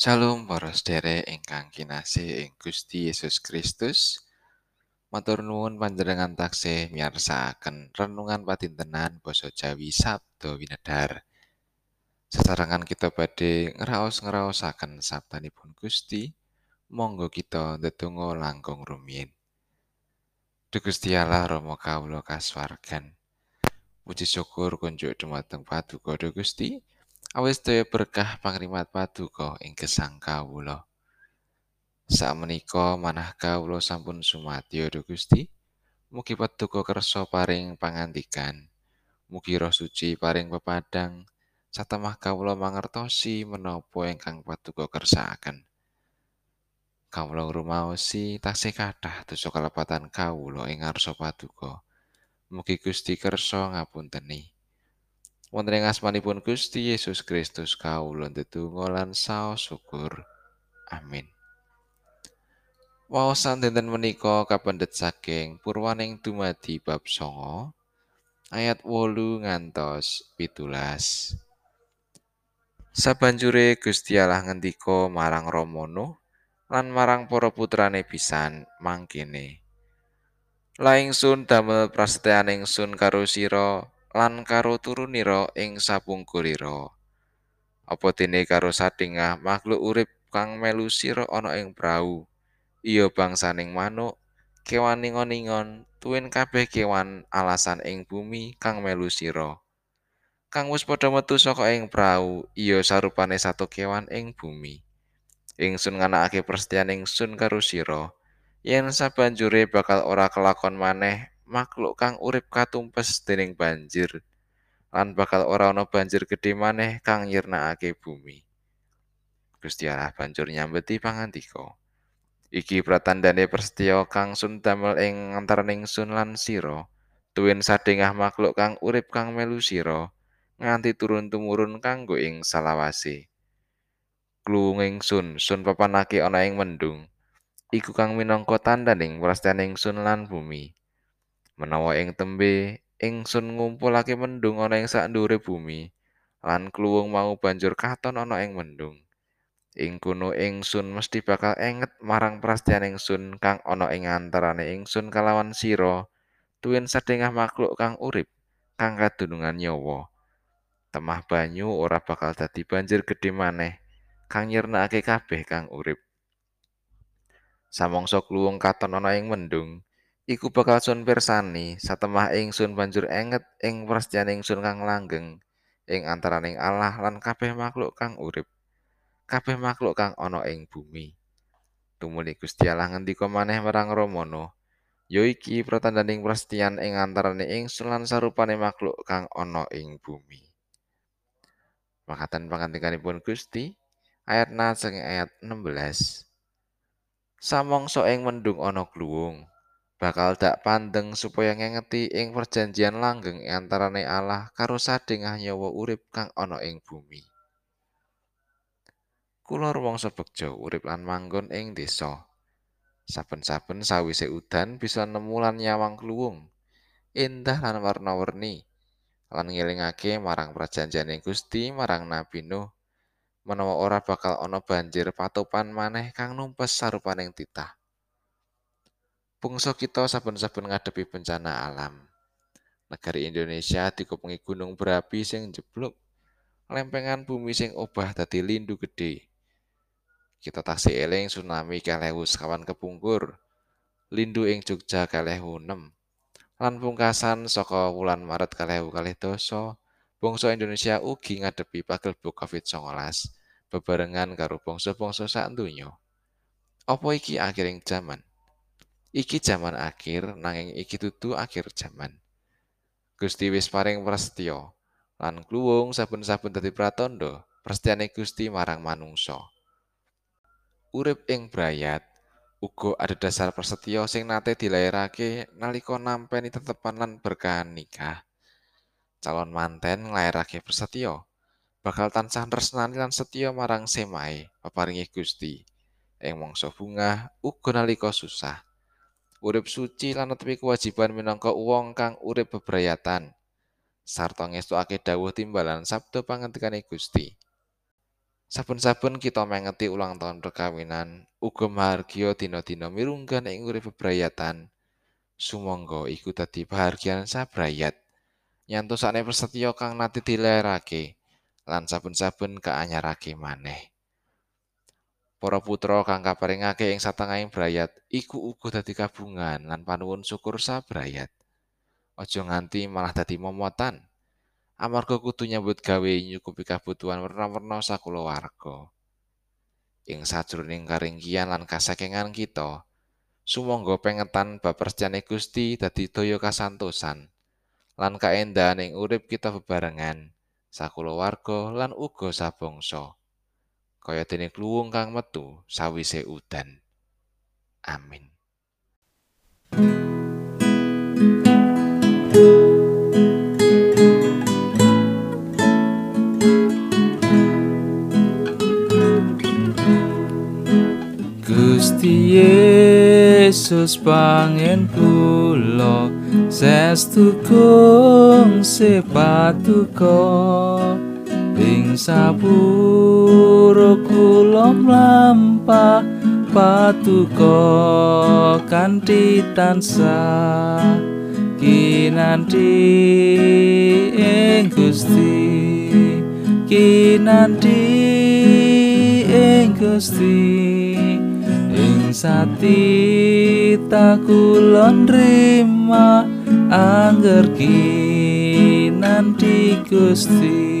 Shalom para sedherek ingkang kinasih ing Gusti Yesus Kristus. Matur nuwun panjenengan taksih miyarsakaken renungan patintenan basa Jawi Sabda Winedhar. Sesarengan kita badhe ngraos-ngraosaken sabdanipun Gusti, monggo kita ndedonga langkung rumiyin. Duh Gusti Allah Rama kawula kasuwargan. Puji syukur kunjuk dumateng Paduka Gusti. Awis daya berkah pangrimat paduka ing gesang kawula. Sakmenika manah kawula sampun sumadyo Duh Gusti. Mugi paduka kersa paring pangandikan. Mugi roh suci paring pepadang. Satemah kawula mangertosi menapa ingkang paduka kersakaken. Kawula ngrumaosi tasih kathah dosa kalepatan kawula ing ngarsa paduka. Mugi Gusti kersa ngapunteni. Wonten ing asmanipun Gusti Yesus Kristus kawula ndedonga lan saos syukur. Amin. Waosan dinten menika kapendhet saking Purwaning dumadi bab 9 ayat 8 ngantos 17. Sabanjure Gusti Allah ngendika marang Ramana lan marang para putrane pisan mangkene. La ingsun damel prasetyan ingsun karo sira lan karo turunira ing sapungkurira. Apa dene karo satingah makhluk urip kang melu sira ana ing prau, iya bangsaning manuk, kewan ningon-ningon, tuwin kabeh kewan alasan ing bumi kang melu sira. Kang wis padha metu saka ing prau, iya sarupane satu kewan ing bumi. Ingsun nganakake persetyan ingsun karo sira, yen sabanjure bakal ora kelakon maneh makhluk kang urip katumpes dening banjir lan bakal ora ana banjir gedhe maneh kang nyirnakake bumi. Gusti Allah banjur nyambeti pangandika. Iki pratandane persetya kang sun damel ing antaraning sun lan sira. Tuwin sadengah makhluk kang urip kang melu sira nganti turun tumurun kanggo ing salawase. Kluwung sun sun papanake ana ing mendung. Iku kang minangka tandaning prastaning sun lan bumi. Menawa ing tembe ingsun ngumpulake mendung ana ing sakndure bumi lan kluwung mau banjur katon ana ing mendung. Ing kono ingsun mesti bakal enget marang prastian ingsun kang ana ing antarane ingsun kalawan sira tuwin sadengah makhluk kang urip kang kadunungan nyawa. Temah banyu ora bakal dadi banjir gedhe maneh kang nyirnakake kabeh kang urip. Samangsa kluwung katon ana ing mendung iku bakal sun pirsani satemah ingsun banjur enget ing prasetyan ingsun kang langgeng ing antaraning Allah lan kabeh makhluk kang urip. Kabeh makhluk kang ana ing bumi. Tumuli Gusti Allah ngendika maneh marang Ramana ya iki pratandaning prasetyan ing antaraning ingsun lan sarupane makhluk kang ana ing bumi. Makaten pangandikanipun Gusti ayat na ayat 16 Samangsa ing mendung ana kluwung bakal dak pandeng supaya ngengeti ing perjanjian langgeng antarane Allah karo sadengah nyawa urip kang ana ing bumi. Kula ruwangsa bekja urip lan manggon ing desa. Saben-saben sawise udan bisa nemu lan nyawang kluwung. Indah lan warna-warni. Lan ngelingake marang perjanjian Gusti marang Nabi Nuh menawa ora bakal ana banjir patopan maneh kang numpes sarupaning titah. Bungsa kita saben-saben ngadepi bencana alam. Negari Indonesia dikupengi gunung berapi sing jeblok. Lempengan bumi sing obah dadi lindu gedhe. Kita taksih eling tsunami kalewu sekawan kepungkur. Lindu ing Jogja kalewu 6. Lan pungkasan saka wulan Maret kalewu kalih doso, bangsa Indonesia ugi ngadepi pagelbuk COVID-19 bebarengan karo bangsa-bangsa sak donya. Apa iki akhiring jaman? Iki jaman akhir nanging iki dudu akhir jaman. Gusti wis paring prasetya lan kluwung saben-saben dadi pratandha prasetyane Gusti marang manungsa. Urip ing brayat uga ada dasar prasetya sing nate dilairake nalika nampeni tetepan lan berkahan nikah. Calon manten nglairake prasetya bakal tansah tresnani lan setya marang semae paparingi Gusti. Ing mangsa bungah uga nalika susah. Urip suci lan netepi kewajiban minangka wong kang urip bebrayatan sarta ngestukake dawuh timbalan sabda pangendikane Gusti Saben-saben kita mengeti ulang tahun perkawinan, uga mahargya dina-dina mirunggan ing urip bebrayatan. Sumangga iku dadi bahagian sabrayat. Nyantosane prasetyo kang nate dilerake lan saben-saben kaanyarake maneh. Para putra kang kaparingake ing satengahing brayat iku uga dadi kabungan lan panuwun syukur sabrayat. Aja nganti malah dadi momotan. amarga kudu nyambut gawe nyukupi kabutuhan werna-werna sakulawarga. Ing sajroning karingkian lan kasakengan kita, sumangga pengetan bab percayane Gusti dadi daya kasantosan lan kaendahan ing urip kita bebarengan sakulawarga lan uga sabangsa. Kaya dene kluwung kang metu sawise udan. Amin. Gusti Yesus pangen kula sestu kung sepatuko ing sapuro kula mlampah patuko kanthi tansah. Kinanti ing Gusti kinanti ing Gusti ing sati takulon rima angger kinanti Gusti